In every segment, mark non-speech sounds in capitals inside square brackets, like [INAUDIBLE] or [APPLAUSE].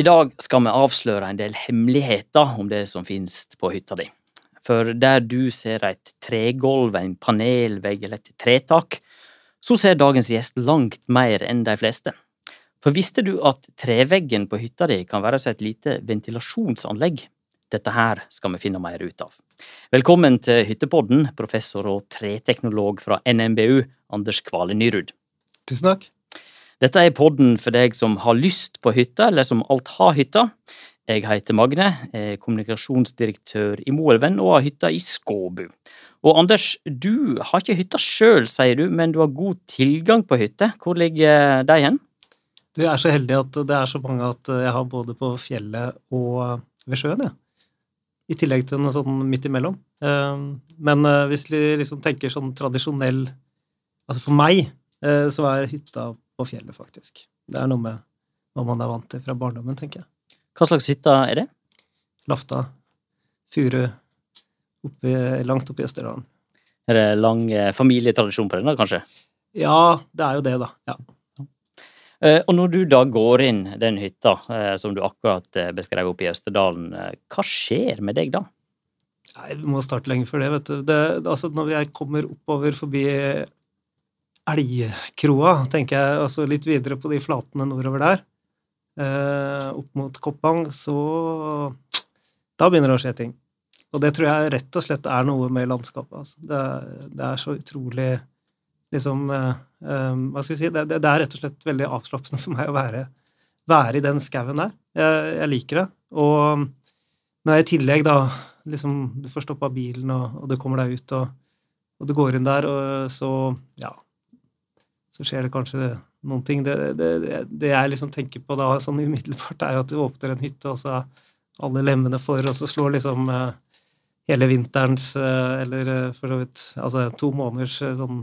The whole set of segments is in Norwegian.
I dag skal vi avsløre en del hemmeligheter om det som finnes på hytta di. For der du ser et tregulv, en panelvegg eller et tretak, så ser dagens gjest langt mer enn de fleste. For visste du at treveggen på hytta di kan være et lite ventilasjonsanlegg? Dette her skal vi finne mer ut av. Velkommen til Hyttepodden, professor og treteknolog fra NMBU, Anders Kvale Nyrud. Tusen takk. Dette er podden for deg som har lyst på hytta, eller som alt har hytta. Jeg heter Magne, er kommunikasjonsdirektør i Moelven og har hytta i Skåbu. Og Anders, du har ikke hytta sjøl, sier du, men du har god tilgang på hytte. Hvor ligger de hen? Du er så heldig at det er så mange at jeg har både på fjellet og ved sjøen, jeg. Ja. I tillegg til noe sånn midt imellom. Ehm, men eh, hvis vi liksom tenker sånn tradisjonell Altså for meg eh, så er hytta på fjellet, faktisk. Det er noe med hva man er vant til fra barndommen, tenker jeg. Hva slags hytte er det? Lafta. Furu. Oppi, langt i Østerdalen. Er det lang eh, familietradisjon på den, da, kanskje? Ja, det er jo det, da. ja. Eh, og når du da går inn den hytta eh, som du akkurat beskrev oppe i Østerdalen, hva skjer med deg da? Nei, Vi må starte lenge før det. vet du. Det, altså Når jeg kommer oppover forbi Elgkroa, tenker jeg, altså litt videre på de flatene nordover der, eh, opp mot Koppang, så Da begynner det å skje ting. Og det tror jeg rett og slett er noe med landskapet. Altså. Det, det, er så utrolig liksom eh, eh, Hva skal jeg si? Det, det, er rett og slett veldig avslappende for meg å være, være i den skauen der. Jeg, jeg, liker det. Og når jeg i tillegg da liksom Du får stoppa bilen, og, og, du kommer deg ut, og, og du går inn der, og så Ja. Så skjer det kanskje noen ting. Det, det, det jeg liksom tenker på da sånn umiddelbart, er jo at du åpner en hytte, og så er alle lemmene for, og så slår liksom eh, hele vinterens, eh, eller eh, for så vidt altså to måneders sånn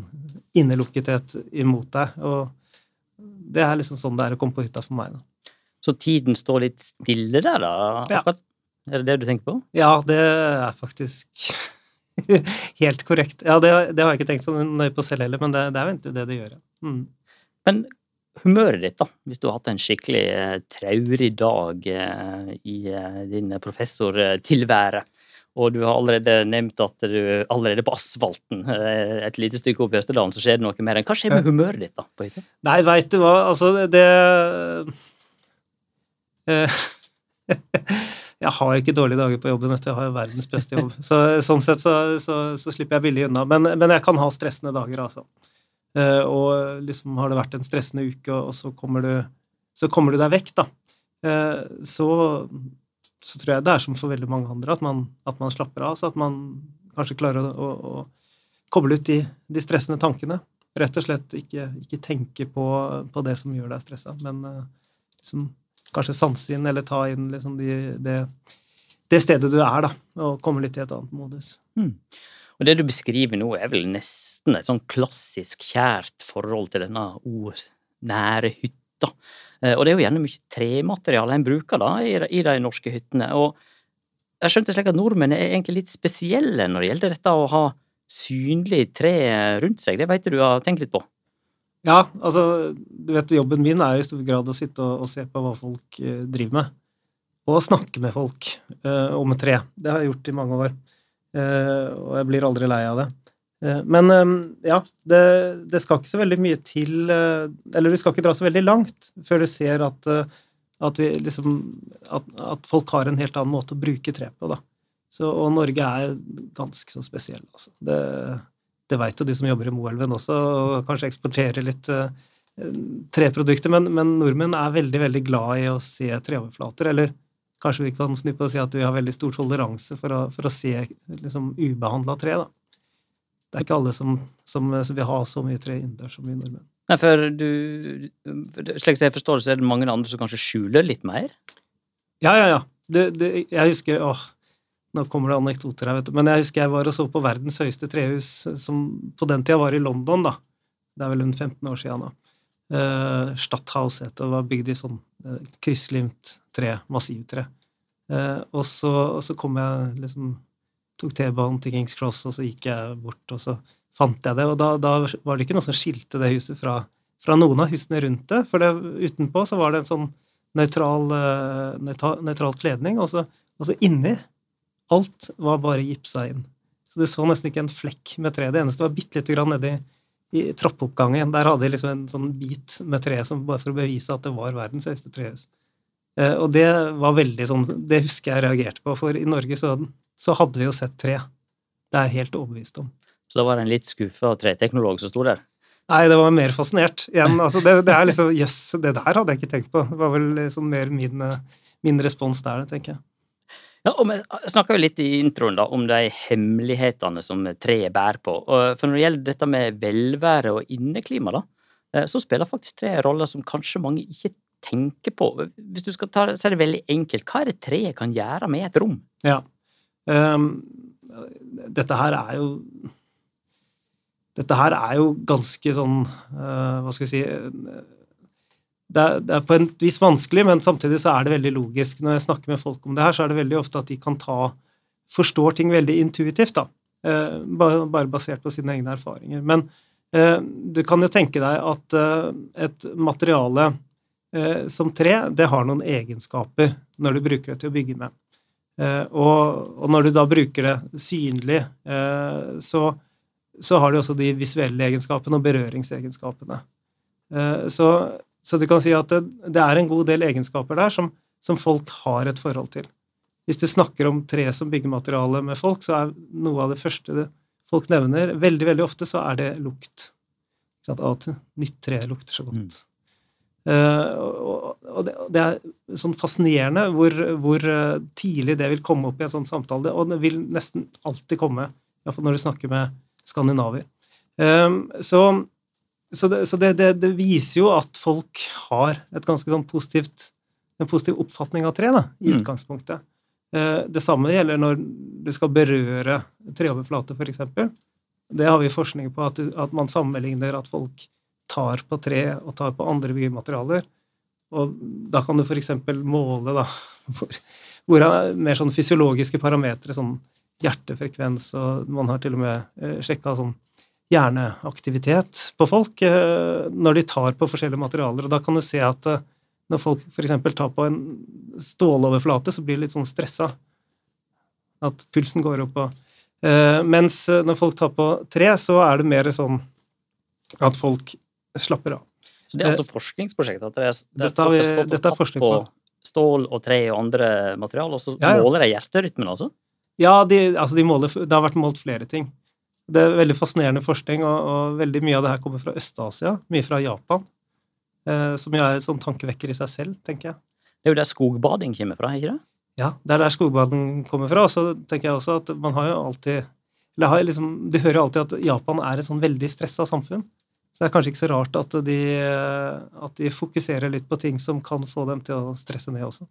innelukkethet imot deg. Og det er liksom sånn det er å komme på hytta for meg. da. Så tiden står litt stille der, da? Ja. Er det det du tenker på? Ja, det er faktisk [LAUGHS] helt korrekt. Ja, det, det, har jeg ikke tenkt så nøye på selv heller, men det, det er jo egentlig det det gjør. Mm. Men humøret ditt, da, hvis du har hatt en skikkelig eh, traurig dag eh, i eh, din professortilvære, og du har allerede nevnt at du allerede på asfalten eh, et lite stykke opp i Østerdalen, så skjer det noe mer. Hva skjer med humøret ditt da? på hytta? Nei, veit du hva, altså det eh, [LAUGHS] Jeg har ikke dårlige dager på jobben, jeg har jo verdens beste jobb. Så, sånn sett så, så, så, slipper jeg billig unna. Men, men jeg kan ha stressende dager, altså. Eh, og liksom har det vært en stressende uke, og så kommer du, så kommer du deg vekk, da. Eh, så, så, tror jeg det er som for veldig mange andre, at man, at man slapper av. Så at man kanskje klarer å, å, å koble ut de, de, stressende tankene. Rett og slett ikke, ikke tenke på, på, det som gjør deg stressa, men eh, liksom, kanskje sanse inn eller ta inn liksom de, det, det, stedet du er, da, og komme litt i et annet modus. Mm. Og det du beskriver nå, er vel nesten et sånn klassisk kjært forhold til denne nære hytta. Eh, og det er jo gjerne mye tremateriale en bruker da, i, de norske hyttene. Og jeg skjønte slik at nordmenn er egentlig litt spesielle når det gjelder dette å ha synlig tre rundt seg. Det vet du har tenkt litt på? Ja, altså, du vet jobben min er i stor grad å sitte og, og se på hva folk eh, driver med. Og snakke med folk eh, om tre. Det har jeg gjort i mange år. Eh, og jeg blir aldri lei av det. Eh, men eh, ja, det, det, skal ikke så veldig mye til Eller vi skal ikke dra så veldig langt før du ser at, at, vi liksom, at, at folk har en helt annen måte å bruke tre på. da. Så, og Norge er ganske så spesiell. Altså. Det, det veit jo de som jobber i Moelven også, og kanskje eksporterer litt treprodukter, men, men, nordmenn er veldig veldig glad i å se treoverflater. Eller Kanskje vi kan snu på og si at vi har veldig stor toleranse for å, for å se liksom, ubehandla tre. da. Det er ikke alle som, som, som vil ha så mye tre innendørs som vi nordmenn. Nei, for du, Slik jeg forstår det, så er det mange andre som kanskje skjuler litt mer? Ja, ja, ja. Det, det, jeg husker åh, Nå kommer det anekdoter her, vet du. Men jeg husker jeg var og så på verdens høyeste trehus, som på den tida var i London, da. Det er vel en 15 år siden nå. Uh, Stadthaus het det. var bygd i sånn uh, krysslimt tre, massivtre. Uh, og, så, og så kom jeg liksom Tok T-banen til Kings Cross, og så gikk jeg bort, og så fant jeg det. Og da, da var det ikke noe som skilte det huset fra, fra noen av husene rundt det. For det, utenpå så var det en sånn nøytral, nøytral kledning. Og så, og så inni Alt var bare gipsa inn. Så du så nesten ikke en flekk med tre. Det eneste var bitte lite grann nedi i trappeoppgangen. Der hadde de liksom en sånn bit med tre som bare for å bevise at det var verdens høyeste trehus. Eh, og det var veldig sånn Det husker jeg reagerte på, for i Norge så, så hadde vi jo sett tre. Det er jeg helt overbevist om. Så da var det en litt skuffa treteknolog som sto der? Nei, det var mer fascinert. Igjen, altså det, det, er liksom Jøss, yes, det der hadde jeg ikke tenkt på. Det var vel liksom mer min, min respons der, tenker jeg. Ja, og Vi snakka litt i introen da, om de hemmelighetene som treet bærer på. For Når det gjelder dette med velvære og inneklima, da, eh, så spiller faktisk tre roller som kanskje mange ikke tenker på. Hvis du skal ta det, så er det veldig enkelt. Hva er det treet kan gjøre med et rom? Ja. Um, dette her er jo Dette her er jo ganske sånn uh, Hva skal jeg si det er, det er, på en vis vanskelig, men samtidig så er det veldig logisk. Når jeg snakker med folk om det her, så er det veldig ofte at de kan ta forstår ting veldig intuitivt, da. Eh, bare, basert på sine egne erfaringer. Men eh, du kan jo tenke deg at eh, et materiale eh, som tre, det har noen egenskaper når du bruker det til å bygge med. Eh, og, og, når du da bruker det synlig, eh, så, så har du også de visuelle egenskapene og berøringsegenskapene. Så så du kan si at det, det er en god del egenskaper der som, som, folk har et forhold til. Hvis du snakker om tre som byggemateriale med folk, så er noe av det første folk nevner Veldig veldig ofte så er det lukt. At nytt tre lukter så godt. Mm. Uh, og, og, det, det, er sånn fascinerende hvor, hvor, eh, tidlig det vil komme opp i en sånn samtale. Og det vil nesten alltid komme, iallfall når du snakker med skandinaver. Um, så så, det, så det, det, det, viser jo at folk har et ganske sånn positivt, en positiv oppfatning av tre da, i mm. utgangspunktet. Eh, det samme gjelder når du skal berøre treoverflate, f.eks. Det har vi forskning på, at, at, man sammenligner at folk tar på tre og tar på andre byggematerialer. Og da kan du f.eks. måle da, hvor, hvor er mer sånn fysiologiske parametere, sånn hjertefrekvens, og man har til og med eh, sjekka sånn hjerneaktivitet på folk eh, når de tar på forskjellige materialer. Og da kan du se at eh, når folk f.eks. tar på en ståloverflate, så blir de litt sånn stressa. At pulsen går opp og uh, Mens når folk tar på tre, så er det mer sånn at folk slapper av. Så det er altså forskningsprosjekt? At det er, det dette, vi, dette er forskning på. på stål og tre og andre materialer, og så ja, ja. måler de hjerterytmen, altså? Ja, de, altså de måler, det har vært målt flere ting. Det er veldig fascinerende forskning, og, og veldig mye av det her kommer fra Øst-Asia, mye fra Japan. Eh, som jo er en sånn tankevekker i seg selv, tenker jeg. Det er jo der skogbading kommer fra, ikke det? Ja, det er der skogbading kommer fra. Og så tenker jeg også at man har jo alltid eller har liksom, Du hører jo alltid at Japan er et sånn veldig stressa samfunn. Så det er kanskje ikke så rart at de, at de fokuserer litt på ting som kan få dem til å stresse ned også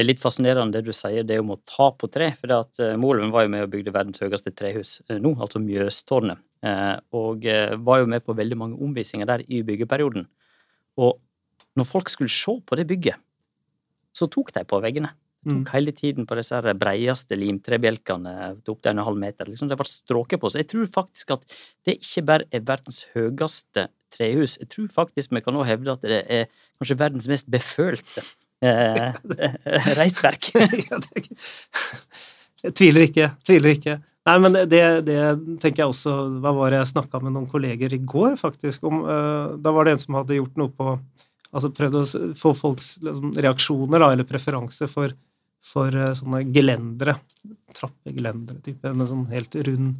det er litt fascinerende det du sier, det om å ta på tre. for det at uh, Moelven var jo med og bygde verdens høyeste trehus uh, nå, altså Mjøstårnet. Uh, og var jo med på veldig mange omvisninger der i byggeperioden. Og når folk skulle se på det bygget, så tok de på veggene. De tok mm. hele tiden på disse breieste limtrebjelkene opp til en halv meter. Liksom det var stråket på. Så jeg tror faktisk at det ikke bare er verdens høyeste trehus. Jeg tror faktisk vi kan nå hevde at det er kanskje verdens mest befølte eh, reisverk. [LAUGHS] jeg tviler ikke. Tviler ikke. Nei, men det, det, tenker jeg også Hva var det jeg snakka med noen kolleger i går, faktisk, om uh, Da var det en som hadde gjort noe på Altså prøvd å få folks liksom, reaksjoner, da, eller preferanse for, for uh, sånne gelendere. Trappegelendere, type. En sånn helt rund,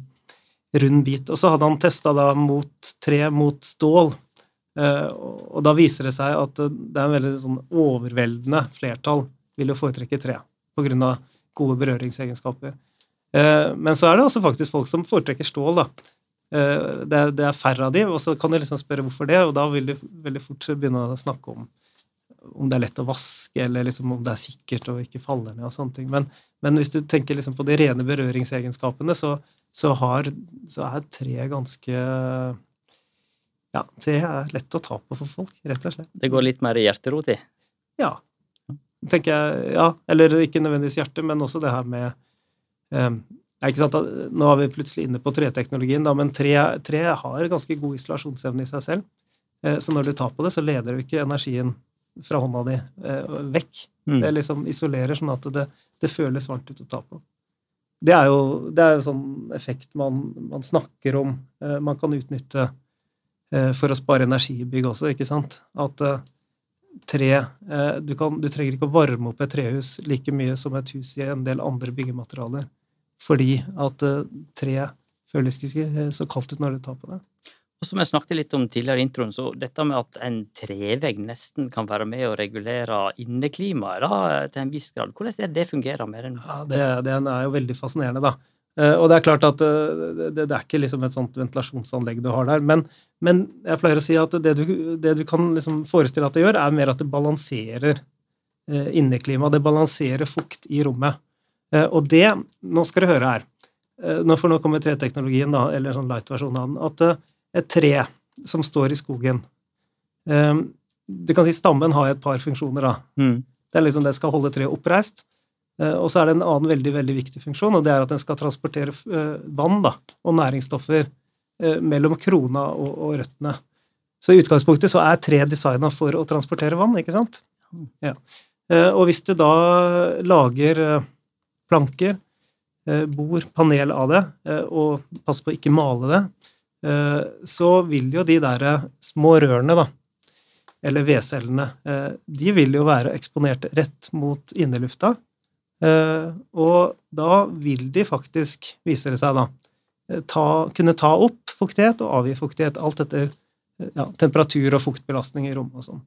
rund bit. Og så hadde han testa da mot tre mot stål. Eh, og da viser det seg at det er en veldig sånn overveldende flertall vil jo foretrekke tre pga. gode berøringsegenskaper. Eh, men så er det også faktisk folk som foretrekker stål. da. Eh, det er, færre av de, og så kan du liksom spørre hvorfor det, og da vil du veldig fort begynne å snakke om om det er lett å vaske, eller liksom om det er sikkert og ikke faller ned og sånne ting. Men, men hvis du tenker liksom på de rene berøringsegenskapene, så, så, har, så er tre ganske ja, det er lett å ta på for folk, rett og slett. Det går litt mer i hjerterot i? Ja. Tenker jeg, ja. Eller ikke nødvendigvis hjerte, men også det her med eh, ikke sant, Nå er vi plutselig inne på treteknologien, da, men tre, tre har ganske god isolasjonsevne i seg selv. Eh, så når du tar på det, så leder du ikke energien fra hånda di eh, vekk. Mm. Det liksom isolerer sånn at det, det føles varmt ut å ta på. Det er jo, det er jo sånn effekt man, man snakker om. Eh, man kan utnytte for å spare energi i bygg også, ikke sant? At eh, tre eh, du, kan, du trenger ikke å varme opp et trehus like mye som et hus i en del andre byggematerialer. Fordi at eh, tre føles ikke eh, så kaldt ut når du tar på det. Og som jeg snakket litt om tidligere i introen, så dette med at en trevegg nesten kan være med å regulere inneklimaet da, til en viss grad, hvordan er det det fungerer med den? Ja, det, det er jo veldig fascinerende, da. Eh, Og det er klart at eh, det, det er ikke liksom et sånt ventilasjonsanlegg du har der, men, men jeg pleier å si at det du, det du kan liksom forestille at det gjør, er mer at det balanserer eh, inneklimaet. Det balanserer fukt i rommet. Og det Nå skal du høre her. Nå får nå komme treteknologien, da, eller sånn light-versjon av den. At et tre som står i skogen Du kan si stammen har et par funksjoner, da. Mm. Det er liksom det skal holde treet oppreist. Eh, Og så er det en annen veldig veldig viktig funksjon, og det er at den skal transportere eh, vann da, og næringsstoffer eh, mellom krona og, og røttene. Så i utgangspunktet så er tre designa for å transportere vann, ikke sant? Ja. Og hvis du da lager planker, bor, bord, panel av det, og passer på å ikke male det, så vil jo de der små rørene, da, eller vedcellene, de vil jo være eksponert rett mot innelufta. Eh, Og da vil de faktisk, viser det seg da, eh, ta, kunne ta opp fuktighet og avgi fuktighet, alt etter eh, ja, temperatur og fuktbelastning i rommet og sånn.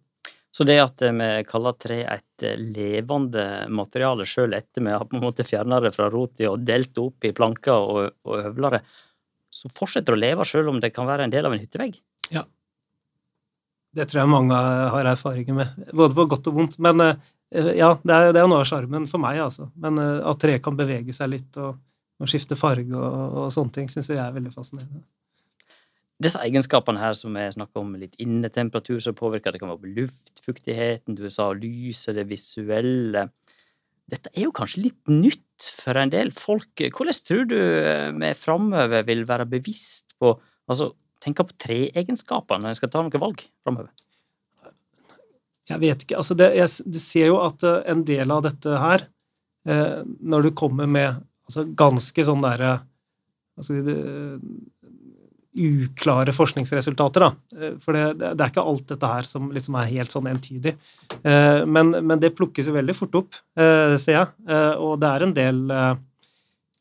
Så det at vi kaller tre et levende materiale, sjøl etter vi har på en måte fjerna det fra rota og delt det opp i planker og, og høvlere, så fortsetter det å leve sjøl om det kan være en del av en hyttevegg? Ja. Det tror jeg mange har erfaringer med, både på godt og vondt. Men ja, det er, det er noe av sjarmen for meg, altså. Men eh, at tre kan bevege seg litt og, og skifte farge og, og sånne ting, syns jeg er veldig fascinerende. Disse egenskapene her som jeg snakker om, litt innetemperatur som påvirker, det kan være luftfuktigheten, du sa lyset, det visuelle Dette er jo kanskje litt nytt for en del folk. Hvordan tror du eh, vi framover vil være bevisst på Altså, tenke på treegenskaper når en skal ta noen valg framover? Jeg vet ikke. altså det, jeg, Du ser jo at eh, en del av dette her, eh, når du kommer med altså ganske sånn derre altså, uklare forskningsresultater, da. Eh, For det, det er ikke alt dette her som liksom er helt sånn entydig. Eh, Men, men det plukkes jo veldig fort opp, eh, ser jeg. Og det er en del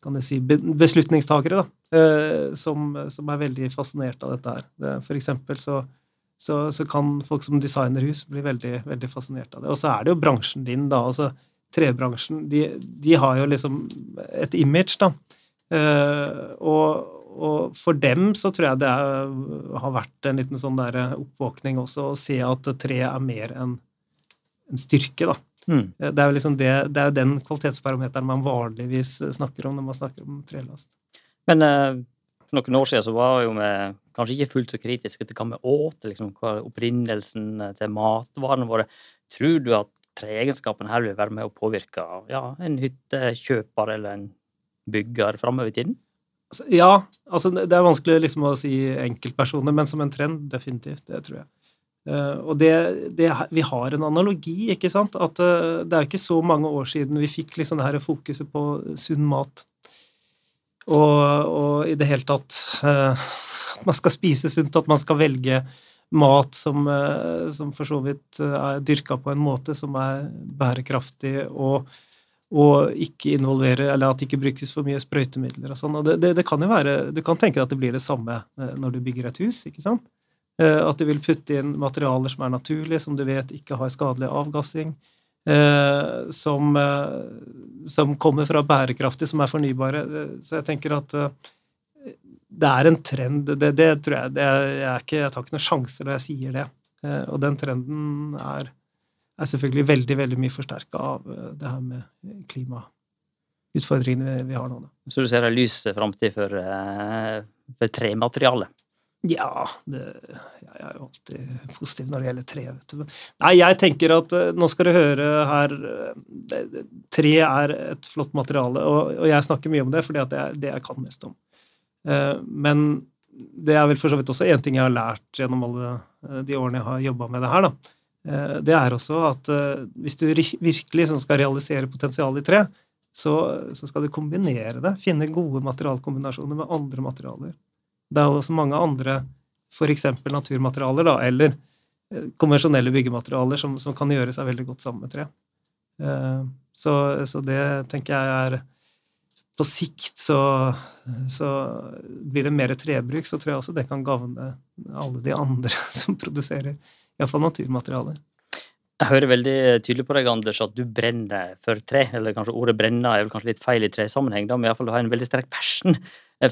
kan jeg si, be- beslutningstakere da, som, som er veldig fascinert av dette her. For eksempel så så, så kan folk som designer hus bli veldig, veldig fascinert av det. Og så er det jo bransjen din, da. altså Trebransjen, de, de har jo liksom et image, da. Uh, og, og for dem så tror jeg det er, har vært en liten sånn der oppvåkning også, å se at tre er mer enn en styrke, da. Mm. Eh, Det er jo liksom det, det er den kvalitetsparameteren man vanligvis snakker om når man snakker om trelast. Men uh, for noen år siden så var jo vi kanskje ikke fullt så kritiske til hva vi åt, liksom, hva opprinnelsen eh, til matvarene våre. Tror du at treegenskapen her vil være med å påvirke ja, en hyttekjøper eller en bygger framover i tiden? Altså, Ja, altså det er vanskelig liksom å si enkeltpersoner, men som en trend, definitivt. Det tror jeg. Eh, og det, det, vi har en analogi, ikke sant? At eh, det er ikke så mange år siden vi fikk liksom det her fokuset på sunn mat. Og, og i det hele tatt man skal spise sunt, at man skal velge mat som, eh, som for så vidt eh, er dyrka på en måte som er bærekraftig, og, og ikke involverer, eller at det ikke brukes for mye sprøytemidler og sånn. Og det, det, det kan jo være Du kan tenke deg at det blir det samme eh, når du bygger et hus, ikke sant? At du vil putte inn materialer som er naturlige, som du vet ikke har skadelig avgassing. Som, som kommer fra bærekraftig, som er fornybare. Så jeg tenker at det er en trend. Det, det tror jeg det er, jeg, er ikke, jeg tar ikke noen sjanser når jeg sier det. Eh, Og den trenden er, er selvfølgelig veldig veldig mye forsterka av eh, det her med klimautfordringene vi, vi har nå. Så du ser en lys framtid for, eh, for trematerialet? Ja, det, jeg er jo alltid positiv når det gjelder tre. vet du. Nei, jeg tenker at nå skal du høre her Tre er et flott materiale, og, og jeg snakker mye om det fordi det er det jeg kan mest om. Eh, men det er vel for så vidt også én ting jeg har lært gjennom alle eh, de årene jeg har jobba med det her. da. eh, det er også at hvis du virkelig sånn skal realisere potensialet i tre, så, skal du kombinere det. Finne gode materialkombinasjoner med andre materialer. Det er også mange andre, f.eks. naturmaterialer, da, eller konvensjonelle byggematerialer som, som, kan gjøre seg veldig godt sammen med tre. Så, så det tenker jeg er på sikt så, så, blir det mer trebruk, så tror jeg også det kan gagne alle de andre [LAUGHS] som produserer iallfall naturmaterialer. Jeg hører veldig tydelig på deg, Anders, at du brenner for tre. Eller kanskje ordet 'brenner' er vel kanskje litt feil i tresammenheng, da, men iallfall du har en veldig sterk passion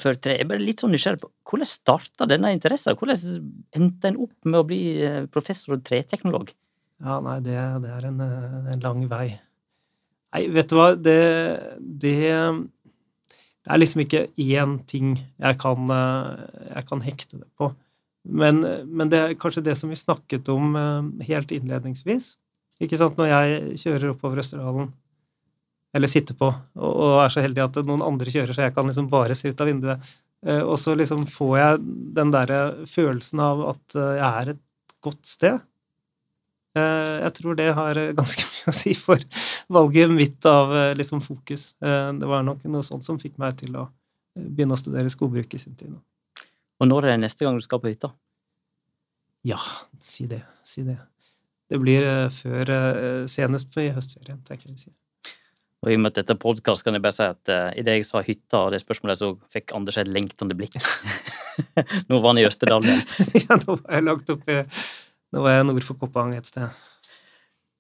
for tre. Jeg er bare litt sånn nysgjerrig på hvordan starta denne interessen? Hvordan endte en opp med å bli eh, professor og treteknolog? Ja, nei, det, det er en, en, lang vei. Nei, vet du hva, det, det det er liksom ikke én ting jeg kan, eh, jeg kan hekte det på. Men, men, det er kanskje det som vi snakket om eh, helt innledningsvis. Ikke sant, Når jeg kjører oppover Østerdalen, eller sitter på, og, og, er så heldig at noen andre kjører, så jeg kan liksom bare se ut av vinduet, eh, og så liksom får jeg den derre følelsen av at jeg er et godt sted. Eh, jeg tror det har eh, ganske [LAUGHS] mye å si for valget mitt av eh, liksom fokus. Det var nok noe sånt som fikk meg til å begynne å studere skogbruk i sin tid. Og når er det neste gang du skal på hytta? Ja, si det. Si det. Det blir før senest i høstferien, tenker jeg. Og i og med at dette er podkast, kan jeg bare si at uh, idet jeg sa hytta og det spørsmålet, så fikk Anders et lengtende blikk. [LAUGHS] nå var han i Østerdalen. [LAUGHS] ja, nå var jeg lagt opp nå var jeg nord for Koppang et sted.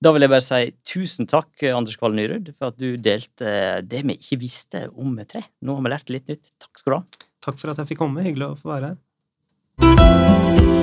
Da vil jeg bare si tusen takk, Anders Kvall Nyrud, for at du delte det vi ikke visste om tre. Nå har vi lært litt nytt. Takk skal du ha. Takk for at jeg fikk komme. Hyggelig å få være her.